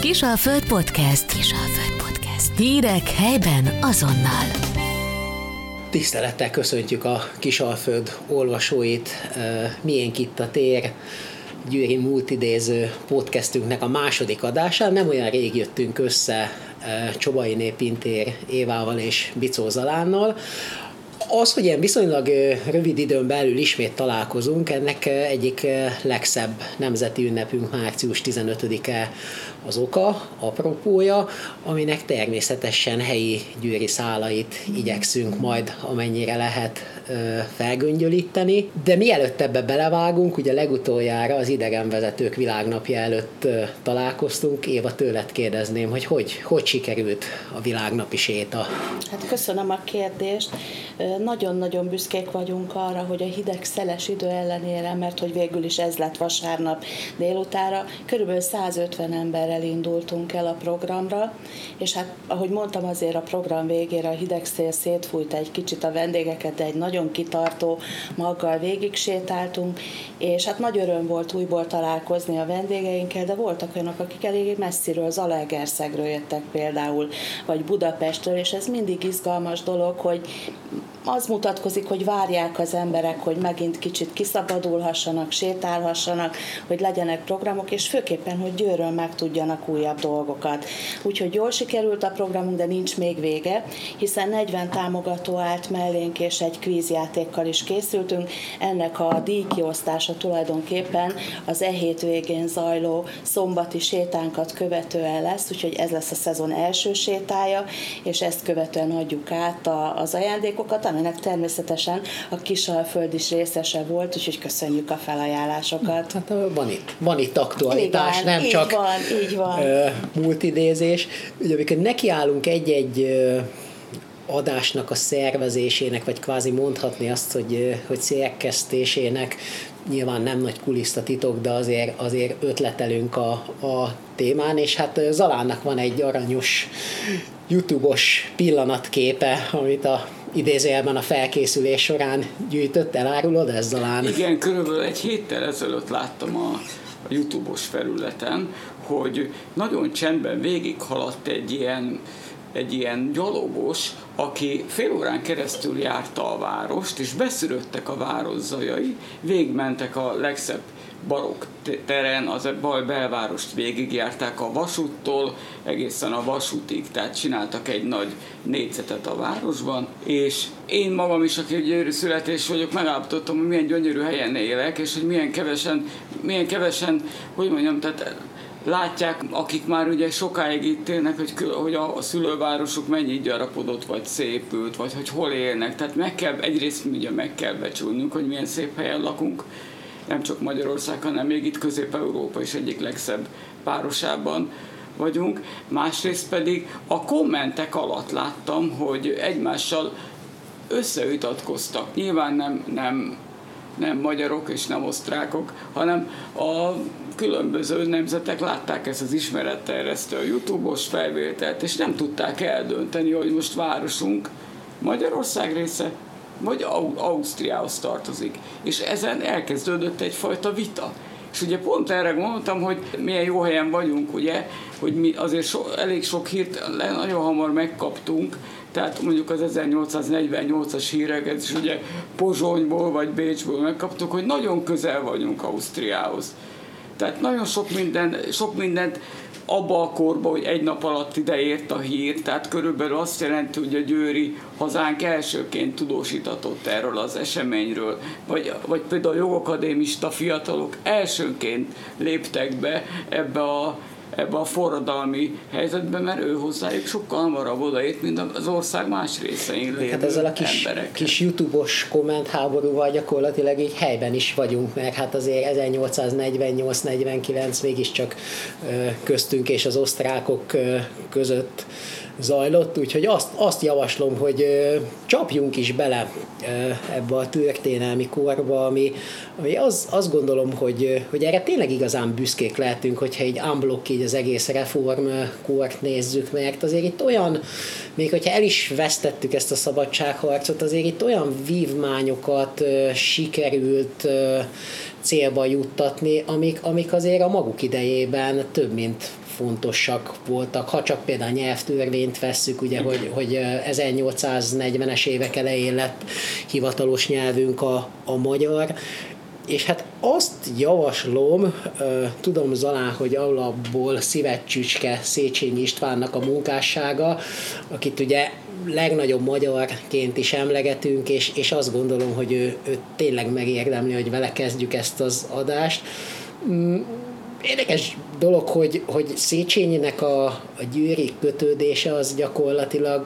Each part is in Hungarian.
Kisalföld Podcast. Kisalföld Podcast. Hírek helyben azonnal. Tisztelettel köszöntjük a Kisalföld olvasóit. Milyen itt a tér? Győri Multidéző podcastünknek a második adásán. Nem olyan rég jöttünk össze Csobai Népintér Évával és Bicó Zalánnal. Az, hogy ilyen viszonylag rövid időn belül ismét találkozunk, ennek egyik legszebb nemzeti ünnepünk március 15-e az oka, apropója, aminek természetesen helyi győri szálait igyekszünk majd amennyire lehet felgöngyölíteni. De mielőtt ebbe belevágunk, ugye legutoljára az idegenvezetők világnapja előtt találkoztunk. Éva, tőled kérdezném, hogy hogy, hogy sikerült a világnapi séta? Hát köszönöm a kérdést. Nagyon-nagyon büszkék vagyunk arra, hogy a hideg szeles idő ellenére, mert hogy végül is ez lett vasárnap délutára, körülbelül 150 emberrel indultunk el a programra, és hát ahogy mondtam, azért a program végére a hideg szél szétfújt egy kicsit a vendégeket, de egy nagyon kitartó maggal végig sétáltunk, és hát nagy öröm volt újból találkozni a vendégeinkkel, de voltak olyanok, akik elég messziről, Zalaegerszegről jöttek például, vagy Budapestről, és ez mindig izgalmas dolog, hogy az mutatkozik, hogy várják az emberek, hogy megint kicsit kiszabadulhassanak, sétálhassanak, hogy legyenek programok, és főképpen, hogy Győről meg tudjanak újabb dolgokat. Úgyhogy jól sikerült a programunk, de nincs még vége, hiszen 40 támogató állt mellénk, és egy kvízjátékkal is készültünk. Ennek a díjkiosztása tulajdonképpen az e hét zajló szombati sétánkat követően lesz, úgyhogy ez lesz a szezon első sétája, és ezt követően adjuk át az ajándékokat, aminek természetesen a Kisalföld is részese volt, úgyhogy köszönjük a felajánlásokat. Hát van itt, van itt aktualitás, Igen, nem így csak van, így van. multidézés. Ugye, amikor nekiállunk egy-egy adásnak a szervezésének, vagy kvázi mondhatni azt, hogy, hogy szerkesztésének, nyilván nem nagy kulisztatitok, de azért, azért ötletelünk a, a témán, és hát Zalánnak van egy aranyos YouTube-os pillanatképe, amit a idézőjelben a felkészülés során gyűjtött, elárulod ez Zalán? Igen, körülbelül egy héttel ezelőtt láttam a, a YouTube-os felületen, hogy nagyon csendben végighaladt egy ilyen egy ilyen gyalogos, aki fél órán keresztül járta a várost, és beszűröttek a város zajai, végmentek a legszebb barokk teren, az a bal belvárost végigjárták a vasúttól egészen a vasútig, tehát csináltak egy nagy négyzetet a városban, és én magam is, aki gyönyörű születés vagyok, megállapítottam, hogy milyen gyönyörű helyen élek, és hogy milyen kevesen, milyen kevesen, hogy mondjam, tehát látják, akik már ugye sokáig itt élnek, hogy, hogy a szülővárosuk mennyi gyarapodott, vagy szépült, vagy hogy hol élnek. Tehát meg kell, egyrészt ugye meg kell becsülnünk, hogy milyen szép helyen lakunk, nem csak Magyarország, hanem még itt Közép-Európa is egyik legszebb városában vagyunk. Másrészt pedig a kommentek alatt láttam, hogy egymással összeütatkoztak. Nyilván nem, nem, nem magyarok és nem osztrákok, hanem a különböző nemzetek látták ezt az ismeretterjesztő a YouTube-os felvételt, és nem tudták eldönteni, hogy most városunk Magyarország része, vagy Ausztriához tartozik. És ezen elkezdődött egyfajta vita. És ugye pont erre gondoltam, hogy milyen jó helyen vagyunk, ugye, hogy mi azért so, elég sok hírt nagyon hamar megkaptunk, tehát mondjuk az 1848-as híreket is ugye Pozsonyból vagy Bécsből megkaptuk, hogy nagyon közel vagyunk Ausztriához. Tehát nagyon sok, minden, sok mindent abba a korba, hogy egy nap alatt ide ért a hír, tehát körülbelül azt jelenti, hogy a Győri hazánk elsőként tudósítatott erről az eseményről, vagy, vagy például a jogakadémista fiatalok elsőként léptek be ebbe a ebbe a forradalmi helyzetbe, mert ő hozzájuk sokkal hamarabb odaért, mint az ország más részein lévő Hát ezzel a kis, emberek. kis YouTube-os kommentháborúval gyakorlatilag így helyben is vagyunk, mert hát azért 1848-49 mégiscsak köztünk és az osztrákok között zajlott, úgyhogy azt, azt javaslom, hogy csapjunk is bele ebbe a történelmi korba, ami, ami az, azt gondolom, hogy, hogy erre tényleg igazán büszkék lehetünk, hogyha egy unblock így így az egész reformkort nézzük, mert azért itt olyan, még hogyha el is vesztettük ezt a szabadságharcot, azért itt olyan vívmányokat sikerült célba juttatni, amik, amik azért a maguk idejében több mint fontosak voltak, ha csak például nyelvtörvényt vesszük, ugye, hogy, hogy 1840-es évek elején lett hivatalos nyelvünk a, a magyar, és hát azt javaslom, tudom Zalán, hogy alapból szívecsücske Széchenyi Istvánnak a munkássága, akit ugye legnagyobb magyarként is emlegetünk, és, és azt gondolom, hogy ő, ő tényleg megérdemli, hogy vele kezdjük ezt az adást. Mm, érdekes dolog, hogy, hogy Széchenyinek a, a győri kötődése az gyakorlatilag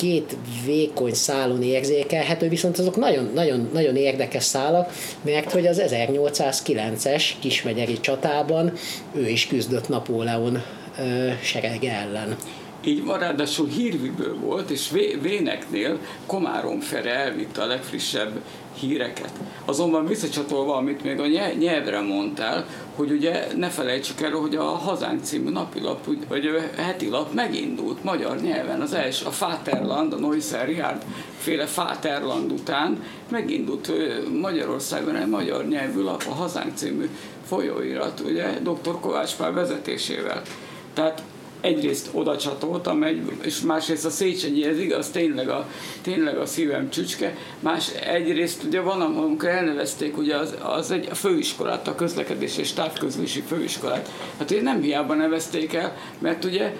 két vékony szálon érzékelhető, viszont azok nagyon, nagyon, nagyon érdekes szálak, mert hogy az 1809-es kismegyeri csatában ő is küzdött Napóleon serege ellen. Így van, ráadásul hírviből volt, és Véneknél Komárom Fere elvitte a legfrissebb híreket. Azonban visszacsatolva, amit még a nyelvre mondtál, hogy ugye ne felejtsük el, hogy a Hazánk című napilap, vagy heti lap megindult magyar nyelven. Az első, a Fáterland, a Neusser Richard féle Fáterland után megindult Magyarországon egy magyar nyelvű lap, a Hazánk című folyóirat, ugye dr. Kovács Pál vezetésével. Tehát egyrészt oda csatoltam, egy, és másrészt a Széchenyi, ez igaz, tényleg a, tényleg a szívem csücske, más egyrészt ugye van, amikor elnevezték ugye az, az egy a főiskolát, a közlekedés és távközlési főiskolát. Hát ugye nem hiába nevezték el, mert ugye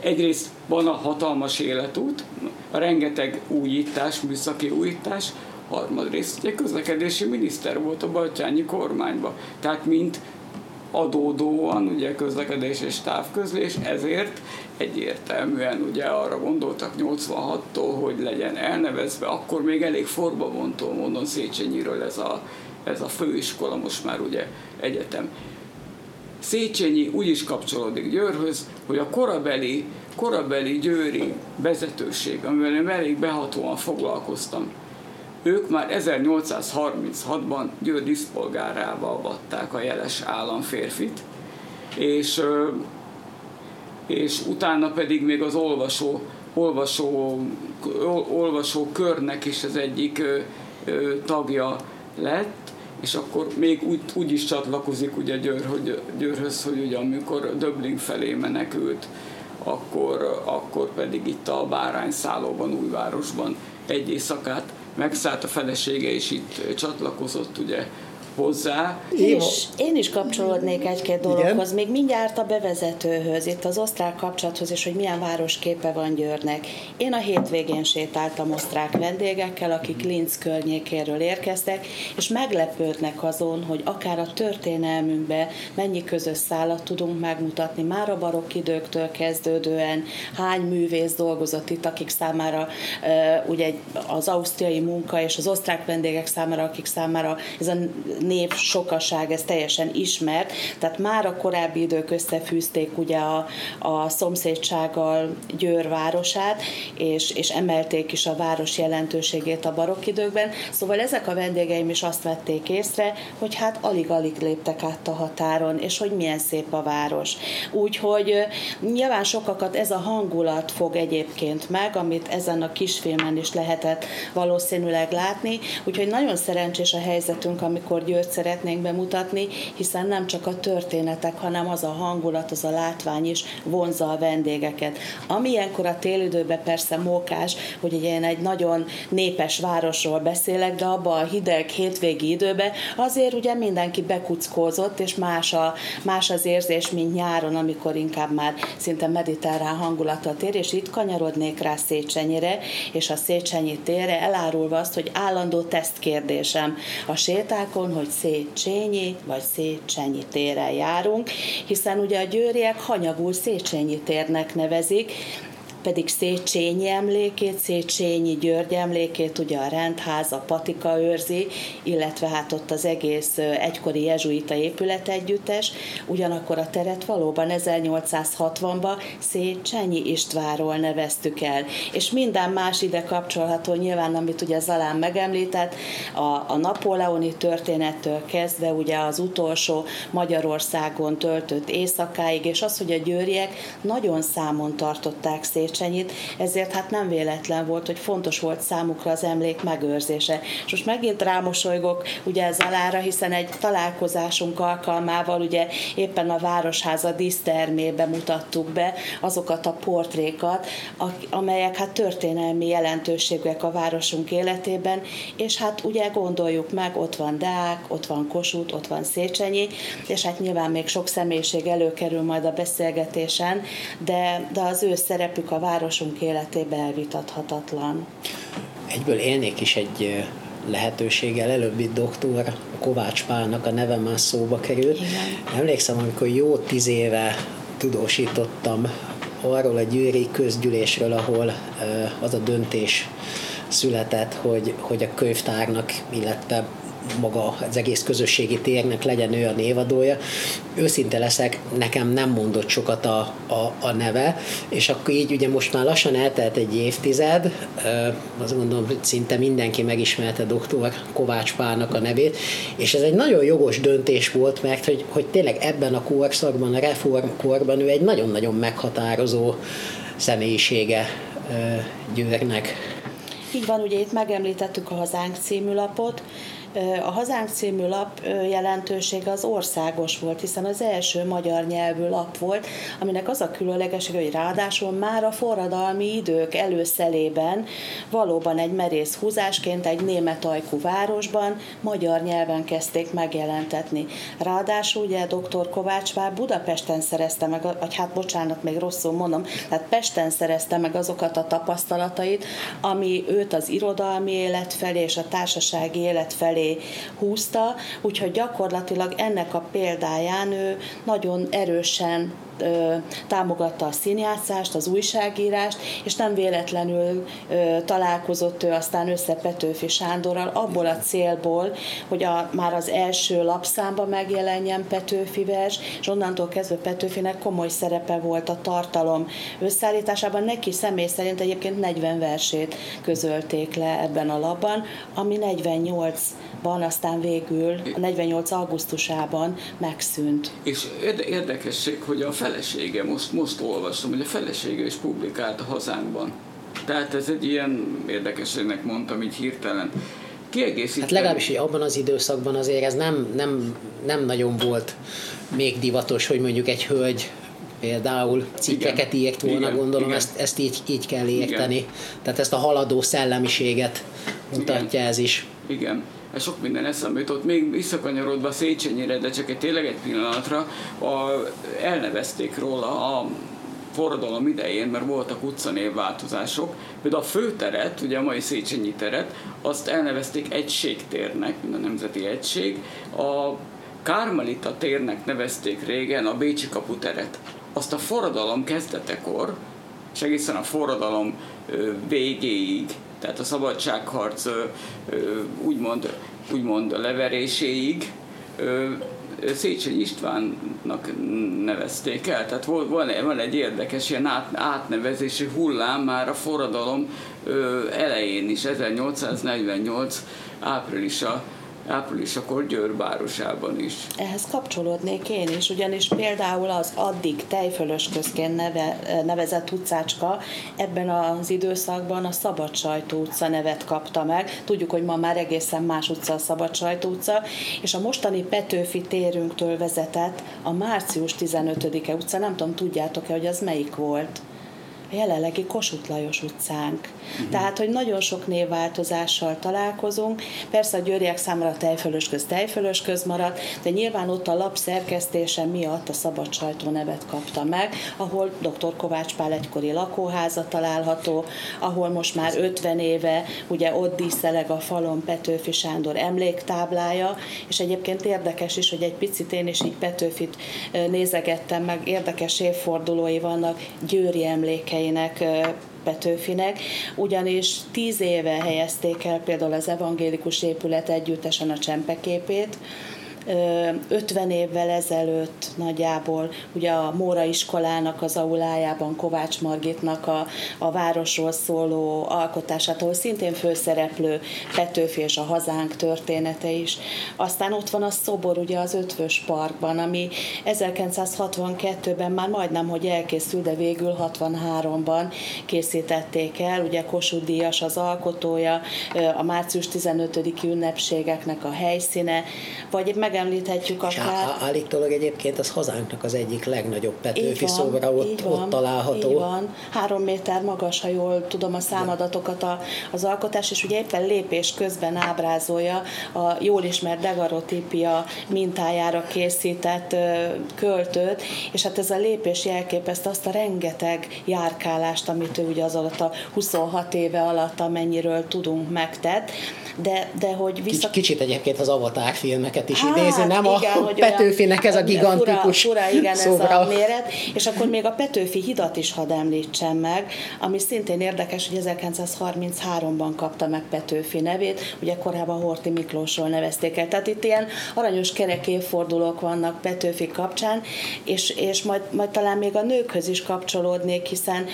egyrészt van a hatalmas életút, a rengeteg újítás, műszaki újítás, harmadrészt ugye közlekedési miniszter volt a Batyányi kormányban. Tehát mint adódóan ugye közlekedés és távközlés, ezért egyértelműen ugye arra gondoltak 86-tól, hogy legyen elnevezve, akkor még elég forbabontó módon Széchenyiről ez a, ez a főiskola, most már ugye egyetem. Széchenyi úgy is kapcsolódik Győrhöz, hogy a korabeli, korabeli győri vezetőség, amivel én elég behatóan foglalkoztam, ők már 1836-ban Győr diszpolgárával avatták a jeles államférfit, és, és utána pedig még az olvasó, olvasó, olvasó körnek is az egyik tagja lett, és akkor még úgy, úgy is csatlakozik ugye Győr, hogy, Győrhöz, hogy ugye amikor Döblin felé menekült, akkor, akkor pedig itt a Bárányszállóban, Újvárosban egy éjszakát megszállt a felesége, és itt csatlakozott ugye hozzá. Én is, én is kapcsolódnék egy-két dologhoz, még mindjárt a bevezetőhöz, itt az osztrák kapcsolathoz, és hogy milyen városképe van Győrnek. Én a hétvégén sétáltam osztrák vendégekkel, akik Linz környékéről érkeztek, és meglepődnek azon, hogy akár a történelmünkbe mennyi közös szállat tudunk megmutatni, már a barokk időktől kezdődően, hány művész dolgozott itt, akik számára ugye az ausztriai munka és az osztrák vendégek számára, akik számára ez a név sokaság, ez teljesen ismert, tehát már a korábbi idők összefűzték ugye a, a szomszédsággal Győr városát, és, és emelték is a város jelentőségét a barokk időkben, szóval ezek a vendégeim is azt vették észre, hogy hát alig-alig léptek át a határon, és hogy milyen szép a város. Úgyhogy nyilván sokakat ez a hangulat fog egyébként meg, amit ezen a kisfilmen is lehetett valószínűleg látni, úgyhogy nagyon szerencsés a helyzetünk, amikor Győr Győrt szeretnénk bemutatni, hiszen nem csak a történetek, hanem az a hangulat, az a látvány is vonza a vendégeket. Ami ilyenkor a télidőben persze mókás, hogy én egy nagyon népes városról beszélek, de abba a hideg hétvégi időben azért ugye mindenki bekuckózott, és más, a, más az érzés, mint nyáron, amikor inkább már szinte mediterrán hangulatot ér, és itt kanyarodnék rá Széchenyire, és a Széchenyi térre, elárulva azt, hogy állandó tesztkérdésem a sétákon, hogy Széchenyi vagy Széchenyi téren járunk, hiszen ugye a győriek hanyagul Széchenyi térnek nevezik, pedig Széchenyi emlékét, Széchenyi György emlékét, ugye a rendház, a patika őrzi, illetve hát ott az egész egykori jezsuita épület együttes, ugyanakkor a teret valóban 1860-ban Széchenyi Istvánról neveztük el, és minden más ide kapcsolható, nyilván, amit ugye Zalán megemlített, a, a napóleoni történettől kezdve ugye az utolsó Magyarországon töltött éjszakáig, és az, hogy a győriek nagyon számon tartották Széchenyit, ezért hát nem véletlen volt, hogy fontos volt számukra az emlék megőrzése. És most megint rámosolygok ugye ez alára, hiszen egy találkozásunk alkalmával ugye éppen a Városháza dísztermébe mutattuk be azokat a portrékat, amelyek hát történelmi jelentőségűek a városunk életében, és hát ugye gondoljuk meg, ott van Deák, ott van Kossuth, ott van Széchenyi, és hát nyilván még sok személyiség előkerül majd a beszélgetésen, de, de az ő szerepük a városunk életében elvitathatatlan. Egyből élnék is egy lehetőséggel. Előbb itt doktor Kovács Pálnak a neve már szóba került. Igen. Emlékszem, amikor jó tíz éve tudósítottam arról a győri közgyűlésről, ahol az a döntés született, hogy, hogy a könyvtárnak, illetve maga az egész közösségi térnek legyen ő a névadója. Őszinte leszek, nekem nem mondott sokat a, a, a neve, és akkor így ugye most már lassan eltelt egy évtized, azt gondolom, hogy szinte mindenki megismerte doktor Kovács Pálnak a nevét, és ez egy nagyon jogos döntés volt, mert hogy, hogy tényleg ebben a korszakban, a reformkorban ő egy nagyon-nagyon meghatározó személyisége Győrnek. Így van, ugye itt megemlítettük a Hazánk című lapot, a Hazánk című lap jelentősége az országos volt, hiszen az első magyar nyelvű lap volt, aminek az a különlegessége, hogy ráadásul már a forradalmi idők előszelében valóban egy merész húzásként egy német ajkú városban magyar nyelven kezdték megjelentetni. Ráadásul ugye dr. Kovács már Budapesten szerezte meg, vagy hát bocsánat, még rosszul mondom, tehát Pesten szerezte meg azokat a tapasztalatait, ami őt az irodalmi élet felé és a társasági élet felé húzta, úgyhogy gyakorlatilag ennek a példáján ő nagyon erősen támogatta a színjátszást, az újságírást, és nem véletlenül találkozott ő aztán össze Petőfi Sándorral abból a célból, hogy a, már az első lapszámba megjelenjen Petőfi vers, és onnantól kezdve Petőfinek komoly szerepe volt a tartalom összeállításában. Neki személy szerint egyébként 40 versét közölték le ebben a labban, ami 48-ban aztán végül, a 48 augusztusában megszűnt. És érdekesség, hogy a felesége, most, most olvasom, hogy a felesége is publikált a hazánkban. Tehát ez egy ilyen érdekességnek mondtam, így hirtelen. Kiegészítve... Hát legalábbis hogy abban az időszakban azért ez nem, nem, nem nagyon volt még divatos, hogy mondjuk egy hölgy például cikkeket igen, írt volna, igen, gondolom, igen. Ezt, ezt így, így kell érteni. Igen. Tehát ezt a haladó szellemiséget mutatja igen. ez is. Igen sok minden eszembe jutott, még visszakanyarodva Széchenyire, de csak egy tényleg egy pillanatra, a, elnevezték róla a forradalom idején, mert voltak utcanévváltozások, például a főteret, ugye a mai Széchenyi teret, azt elnevezték egységtérnek, mint a Nemzeti Egység. A Kármelita térnek nevezték régen a Bécsi kaputeret. Azt a forradalom kezdetekor, és egészen a forradalom végéig tehát a szabadságharc úgymond, úgymond leveréséig Széchenyi Istvánnak nevezték el. Tehát van, van egy érdekes ilyen át, átnevezési hullám már a forradalom elején is, 1848 áprilisa áprilisakor Győr városában is. Ehhez kapcsolódnék én is, ugyanis például az addig tejfölösközként neve, nevezett utcácska ebben az időszakban a Szabad Sajtó utca nevet kapta meg. Tudjuk, hogy ma már egészen más utca a Szabad Sajtó utca, és a mostani Petőfi térünktől vezetett a március 15-e utca, nem tudom, tudjátok-e, hogy az melyik volt? A jelenlegi Kossuth Lajos utcánk. Uh-huh. Tehát, hogy nagyon sok névváltozással találkozunk. Persze a győriek számára tejfölös köz tejfölös köz maradt, de nyilván ott a lap szerkesztése miatt a szabad sajtó nevet kapta meg, ahol dr. Kovács Pál egykori lakóháza található, ahol most már 50 éve ugye ott díszeleg a falon Petőfi Sándor emléktáblája, és egyébként érdekes is, hogy egy picit én is így Petőfit nézegettem meg, érdekes évfordulói vannak, Győri emléke gyermekeinek Petőfinek, ugyanis tíz éve helyezték el például az evangélikus épület együttesen a csempeképét, 50 évvel ezelőtt nagyjából ugye a Móra iskolának az aulájában Kovács Margitnak a, a városról szóló alkotását, ahol szintén főszereplő Petőfi és a hazánk története is. Aztán ott van a szobor ugye az Ötvös Parkban, ami 1962-ben már majdnem, hogy elkészült, de végül 63-ban készítették el, ugye Kossuth Díjas az alkotója, a március 15 ünnepségeknek a helyszíne, vagy meg megemlíthetjük akár. És állítólag egyébként az hazánknak az egyik legnagyobb Petőfi szobra ott, van, ott található. Így van. Három méter magas, ha jól tudom a számadatokat a, az alkotás, és ugye éppen lépés közben ábrázolja a jól ismert degarotípia mintájára készített költőt, és hát ez a lépés jelképezte azt a rengeteg járkálást, amit ő ugye az alatt a 26 éve alatt, amennyiről tudunk megtett, de, de hogy vissza... Kicsit egyébként az Avatar filmeket is hát, idézi, nem igen, a Petőfinek ez a gigantikus fura, fura, igen, szobra. ez a méret, és akkor még a Petőfi hidat is hadd említsem meg, ami szintén érdekes, hogy 1933-ban kapta meg Petőfi nevét, ugye korábban Horti Miklósról nevezték el, tehát itt ilyen aranyos kerek évfordulók vannak Petőfi kapcsán, és, és majd, majd talán még a nőkhöz is kapcsolódnék, hiszen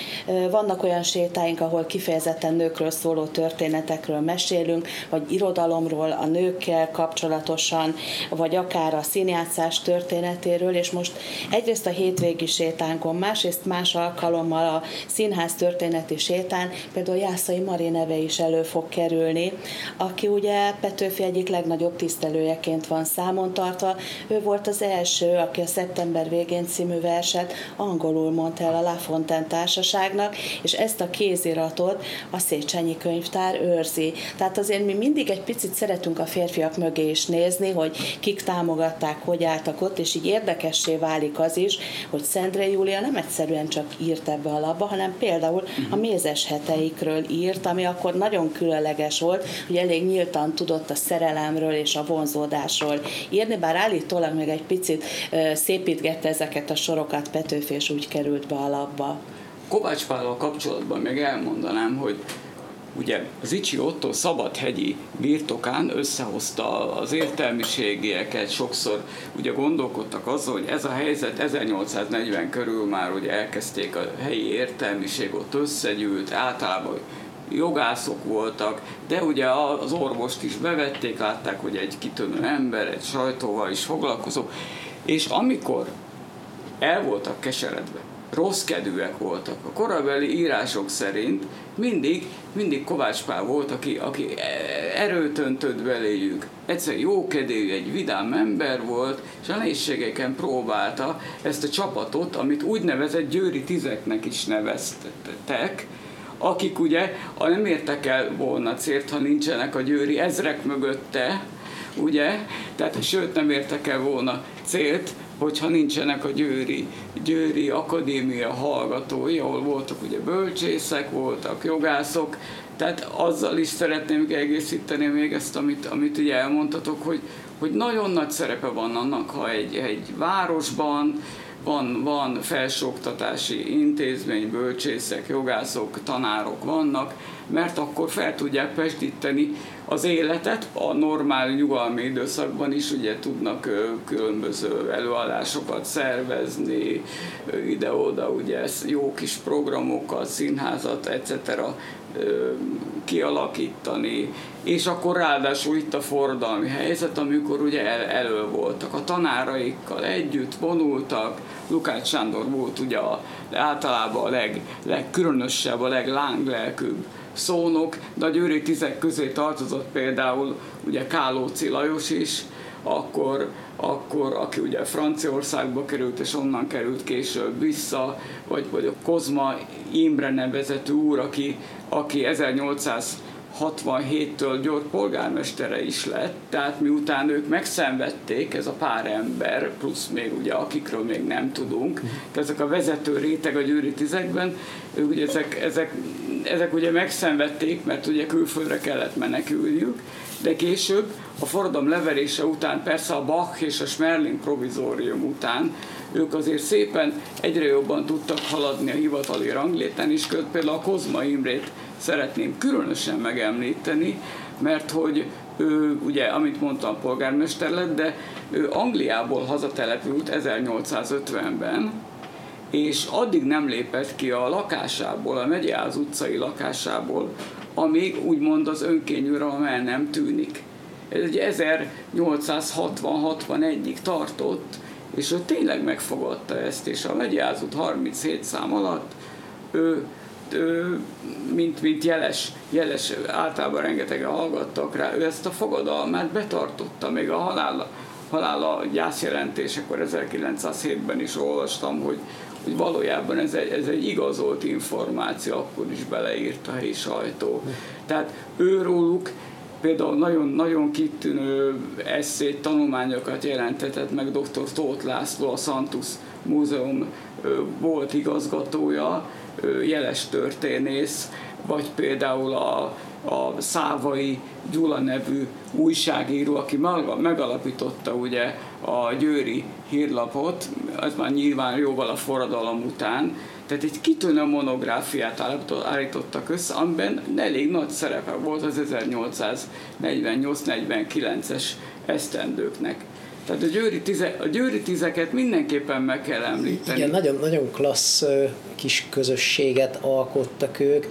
vannak olyan sétáink, ahol kifejezetten nőkről szóló történetekről mesélünk, vagy irodalomról, a nőkkel kapcsolatosan, vagy akár a színjátszás történetéről, és most egyrészt a hétvégi sétánkon, másrészt más alkalommal a színház történeti sétán, például Jászai Mari neve is elő fog kerülni, aki ugye Petőfi egyik legnagyobb tisztelőjeként van számon tartva. Ő volt az első, aki a Szeptember végén című verset angolul mondta el a La Fontaine társaságnak, és ezt a kéziratot a Széchenyi könyvtár őrzi. Tehát azért mi mindig egy picit szeretünk a férfiak mögé is nézni, hogy kik támogatták, hogy álltak ott, és így érdekessé válik az is, hogy Szendre Júlia nem egyszerűen csak írt ebbe a labba, hanem például a mézes heteikről írt, ami akkor nagyon különleges volt, hogy elég nyíltan tudott a szerelemről és a vonzódásról írni, bár állítólag még egy picit szépítgette ezeket a sorokat Petőfi, és úgy került be a labba. Kovács Pállal kapcsolatban még elmondanám, hogy ugye Zicsi Otto szabadhegyi birtokán összehozta az értelmiségieket, sokszor ugye gondolkodtak azzal, hogy ez a helyzet 1840 körül már ugye elkezdték a helyi értelmiség, ott összegyűlt, általában jogászok voltak, de ugye az orvost is bevették, látták, hogy egy kitűnő ember, egy sajtóval is foglalkozó, és amikor el voltak keseredve, rossz kedvűek voltak. A korabeli írások szerint mindig, mindig Kovács Pál volt, aki, aki erőt öntött beléjük. Egyszer jókedélyű, egy vidám ember volt, és a nehézségeken próbálta ezt a csapatot, amit úgynevezett győri tizeknek is neveztek, akik ugye a nem értek el volna célt, ha nincsenek a győri ezrek mögötte, ugye, tehát sőt nem értek el volna célt, hogyha nincsenek a Győri, Győri Akadémia hallgatói, ahol voltak ugye bölcsészek, voltak jogászok, tehát azzal is szeretném egészíteni még ezt, amit, amit ugye elmondtatok, hogy, hogy nagyon nagy szerepe van annak, ha egy, egy városban van, van felsőoktatási intézmény, bölcsészek, jogászok, tanárok vannak, mert akkor fel tudják pestíteni az életet, a normál nyugalmi időszakban is ugye tudnak különböző előadásokat szervezni, ide-oda ugye jó kis programokat, színházat, etc. kialakítani, és akkor ráadásul itt a forradalmi helyzet, amikor ugye el, elő voltak a tanáraikkal együtt, vonultak, Lukács Sándor volt ugye a, általában a leg, legkülönösebb, a leglánglelkűbb szónok, de a győri tizek közé tartozott például ugye Kálóci Lajos is, akkor, akkor aki ugye Franciaországba került, és onnan került később vissza, vagy, vagy a Kozma Imre nevezetű úr, aki, aki 1800 67-től György polgármestere is lett, tehát miután ők megszenvedték, ez a pár ember, plusz még ugye akikről még nem tudunk, ezek a vezető réteg a győri tizekben, ők ugye ezek, ezek, ezek ugye megszenvedték, mert ugye külföldre kellett menekülniük, de később a forradalom leverése után, persze a Bach és a Schmerling provizórium után ők azért szépen egyre jobban tudtak haladni a hivatali rangléten, és például a Kozma Imrét szeretném különösen megemlíteni, mert hogy ő ugye, amit mondtam, polgármester lett, de ő Angliából hazatelepült 1850-ben, és addig nem lépett ki a lakásából, a Megyáz utcai lakásából, amíg úgymond az önkényuralom el nem tűnik. Ez egy 1860-61-ig tartott, és ő tényleg megfogadta ezt, és a Megyáz út 37 szám alatt ő mint, mint jeles, jeles, általában rengetegen hallgattak rá, ő ezt a fogadalmát betartotta, még a halála, halála gyászjelentésekor 1907-ben is olvastam, hogy, hogy valójában ez egy, ez egy igazolt információ, akkor is beleírt a helyi sajtó. Tehát őróluk például nagyon, nagyon kitűnő eszét, tanulmányokat jelentetett meg dr. Tóth László, a Santus Múzeum volt igazgatója, jeles történész, vagy például a, a Szávai Gyula nevű újságíró, aki megalapította ugye a Győri hírlapot, az már nyilván jóval a forradalom után, tehát egy kitűnő monográfiát állítottak össze, amiben elég nagy szerepe volt az 1848-49-es esztendőknek. Tehát a győri, tize, a győri tizeket mindenképpen meg kell említeni. Igen, nagyon, nagyon klassz kis közösséget alkottak ők.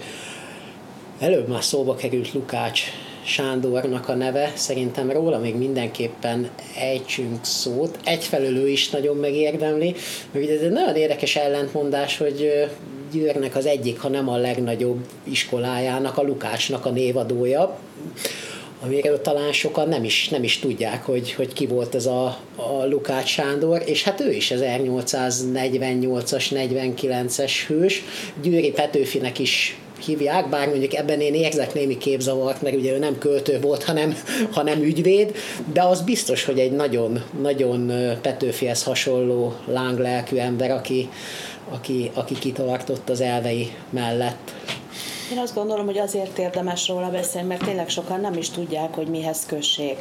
Előbb már szóba került Lukács Sándornak a neve, szerintem róla még mindenképpen ejtsünk szót. Egyfelől ő is nagyon megérdemli, mert ez egy nagyon érdekes ellentmondás, hogy Győrnek az egyik, ha nem a legnagyobb iskolájának, a Lukácsnak a névadója amiről talán sokan nem is, nem is tudják, hogy, hogy ki volt ez a, a Lukács Sándor, és hát ő is 1848-as, 49-es hős, Győri Petőfinek is hívják, bár mondjuk ebben én érzek némi képzavart, mert ugye ő nem költő volt, hanem, hanem ügyvéd, de az biztos, hogy egy nagyon, nagyon Petőfihez hasonló lánglelkű ember, aki, aki, aki kitartott az elvei mellett. Én azt gondolom, hogy azért érdemes róla beszélni, mert tényleg sokan nem is tudják, hogy mihez kösség.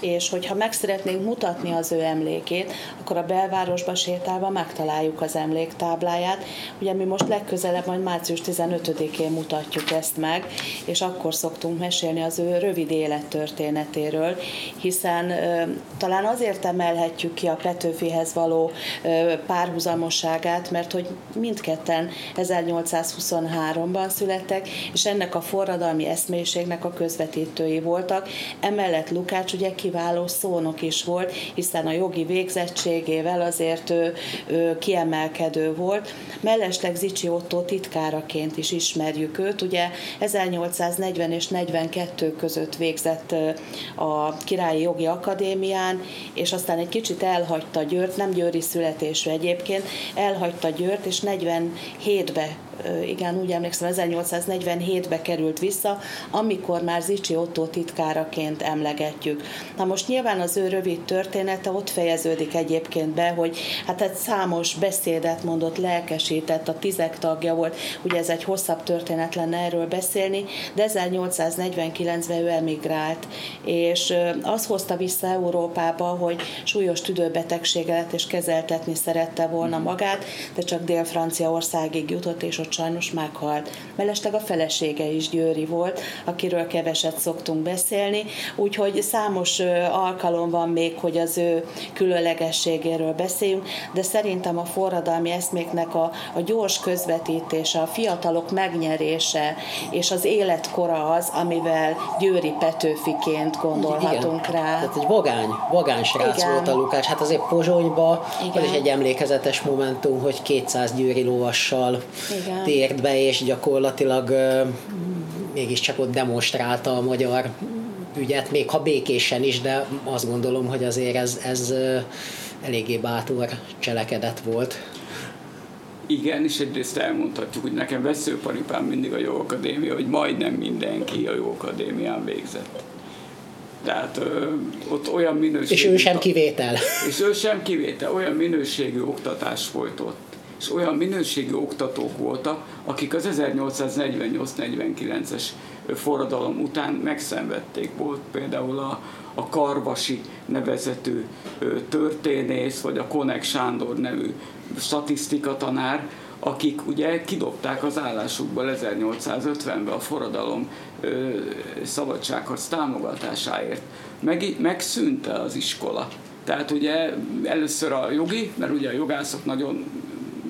És hogyha meg szeretnénk mutatni az ő emlékét, akkor a belvárosba sétálva megtaláljuk az emléktábláját. Ugye mi most legközelebb, majd március 15-én mutatjuk ezt meg, és akkor szoktunk mesélni az ő rövid élettörténetéről, hiszen ö, talán azért emelhetjük ki a Petőfihez való ö, párhuzamosságát, mert hogy mindketten 1823-ban születtek, és ennek a forradalmi eszmélyiségnek a közvetítői voltak. Emellett Lukács ugye kiváló szónok is volt, hiszen a jogi végzettségével azért ő, ő kiemelkedő volt. Mellesleg Zicsi Otto titkáraként is ismerjük őt, ugye 1840 és 42 között végzett a Királyi Jogi Akadémián, és aztán egy kicsit elhagyta Győrt, nem győri születésű egyébként, elhagyta Győrt, és 47-be igen, úgy emlékszem, 1847-be került vissza, amikor már Zicsi Otto titkáraként emlegetjük. Na most nyilván az ő rövid története ott fejeződik egyébként be, hogy hát egy számos beszédet mondott, lelkesített, a tizek tagja volt, ugye ez egy hosszabb történet lenne erről beszélni, de 1849-ben ő emigrált, és az hozta vissza Európába, hogy súlyos tüdőbetegsége lett, és kezeltetni szerette volna magát, de csak Dél-Franciaországig jutott, és ott sajnos meghalt. Mellesleg a felesége is Győri volt, akiről keveset szoktunk beszélni, úgyhogy számos alkalom van még, hogy az ő különlegességéről beszéljünk, de szerintem a forradalmi eszméknek a, a gyors közvetítése, a fiatalok megnyerése és az életkora az, amivel Győri Petőfiként gondolhatunk Igen. rá. Tehát egy vagány, vagány srác Igen. volt a Lukács. Hát azért Pozsonyba, Igen. ez is egy emlékezetes momentum, hogy 200 győri lovassal Igen igen. tért be, és gyakorlatilag mégiscsak ott demonstrálta a magyar ügyet, még ha békésen is, de azt gondolom, hogy azért ez, ez eléggé bátor cselekedet volt. Igen, és egyrészt elmondhatjuk, hogy nekem veszőparipám mindig a jó akadémia, hogy majdnem mindenki a jó akadémián végzett. Tehát ö, ott olyan minőségű... És ő sem kivétel. És ő sem kivétel, olyan minőségű oktatás folytott és olyan minőségi oktatók voltak, akik az 1848-49-es forradalom után megszenvedték. Volt például a, a Karvasi nevezetű történész, vagy a Konek Sándor nevű statisztikatanár, akik ugye kidobták az állásukból 1850-ben a forradalom ö, szabadságharc támogatásáért. Meg, megszűnt az iskola. Tehát ugye először a jogi, mert ugye a jogászok nagyon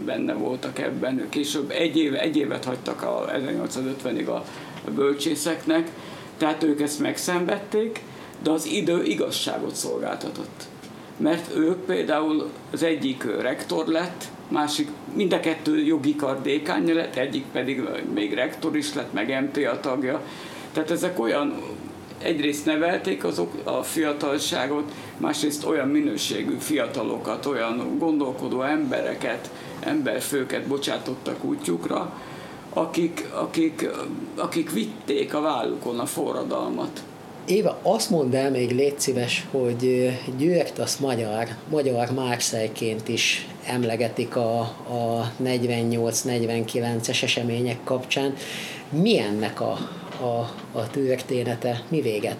benne voltak ebben, később egy, éve, egy évet hagytak a 1850-ig a bölcsészeknek, tehát ők ezt megszenvedték, de az idő igazságot szolgáltatott. Mert ők például az egyik rektor lett, másik, mind a kettő jogi kar dékánja lett, egyik pedig még rektor is lett, meg MTA tagja. Tehát ezek olyan, egyrészt nevelték azok a fiatalságot, másrészt olyan minőségű fiatalokat, olyan gondolkodó embereket, emberfőket bocsátottak útjukra, akik, akik, akik vitték a vállukon a forradalmat. Éva, azt mondd el még, légy szíves, hogy Győrt az magyar, magyar Márszájként is emlegetik a, a 48-49-es események kapcsán. Mi ennek a, a, a története? Mi véget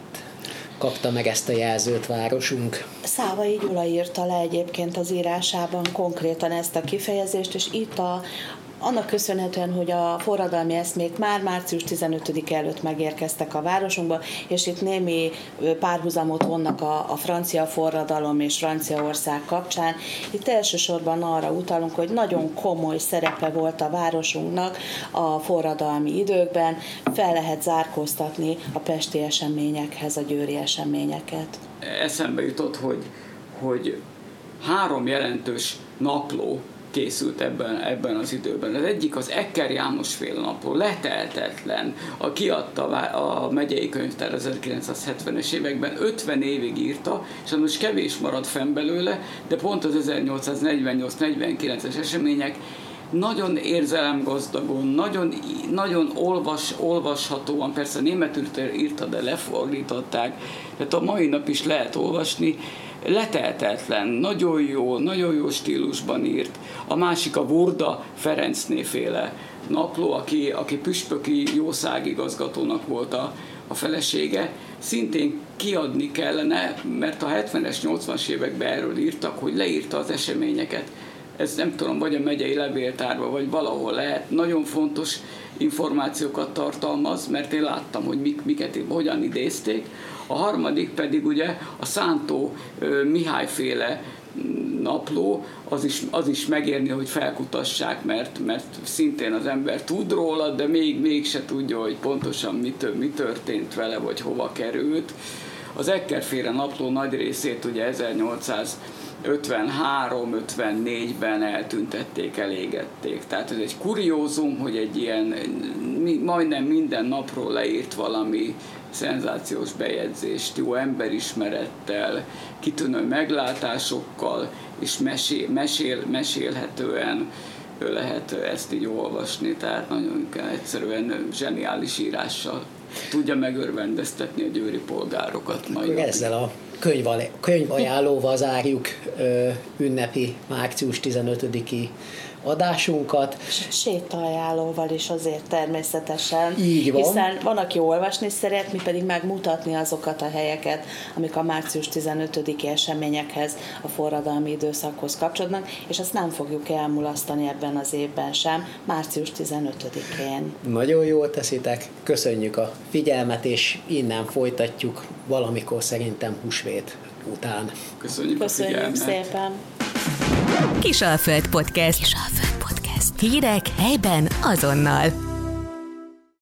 kapta meg ezt a jelzőt városunk? Szávai Gyula írta le egyébként az írásában konkrétan ezt a kifejezést, és itt a, annak köszönhetően, hogy a forradalmi eszmék már március 15 előtt megérkeztek a városunkba, és itt némi párhuzamot vonnak a, a francia forradalom és Franciaország kapcsán. Itt elsősorban arra utalunk, hogy nagyon komoly szerepe volt a városunknak a forradalmi időkben, fel lehet zárkóztatni a pesti eseményekhez a győri eseményeket. Eszembe jutott, hogy, hogy három jelentős napló készült ebben, ebben az időben. Az egyik az Ekker János fél napról, leteltetlen, a kiadta a megyei könyvtár az 1970-es években, 50 évig írta, és most kevés maradt fenn belőle, de pont az 1848-49-es események nagyon érzelemgazdagon, nagyon, nagyon olvas, olvashatóan, persze németül írta, de lefordították, tehát a mai nap is lehet olvasni, leteltetlen, nagyon jó, nagyon jó stílusban írt. A másik a Burda Ferencné féle napló, aki, aki püspöki jószágigazgatónak volt a, a felesége, szintén kiadni kellene, mert a 70-es, 80-as években erről írtak, hogy leírta az eseményeket. Ez nem tudom, vagy a megyei levéltárban, vagy valahol lehet. Nagyon fontos információkat tartalmaz, mert én láttam, hogy mik, miket, hogyan idézték. A harmadik pedig ugye a Szántó Mihály féle napló, az is, az is megérni, hogy felkutassák, mert, mert szintén az ember tud róla, de még, még se tudja, hogy pontosan mi, mi történt vele, vagy hova került. Az Ekkerféle napló nagy részét ugye 1800 53-54-ben eltüntették, elégették. Tehát ez egy kuriózum, hogy egy ilyen majdnem minden napról leírt valami szenzációs bejegyzést, jó emberismerettel, kitűnő meglátásokkal, és mesél, mesél, mesélhetően lehet ezt így olvasni, tehát nagyon egyszerűen zseniális írással tudja megörvendeztetni a győri polgárokat. Majd ezzel a könyvajánlóval zárjuk ünnepi március 15-i adásunkat. Sétaajánlóval is azért természetesen. Így van. Hiszen van, aki olvasni szeret, mi pedig megmutatni azokat a helyeket, amik a március 15-i eseményekhez, a forradalmi időszakhoz kapcsolódnak, és azt nem fogjuk elmulasztani ebben az évben sem, március 15-én. Nagyon jól teszitek, köszönjük a figyelmet, és innen folytatjuk valamikor szerintem húsvét után. Köszönjük, Köszönjük a figyelmet. szépen! Kisalföld Podcast. Kisalföld Podcast. Hírek helyben azonnal.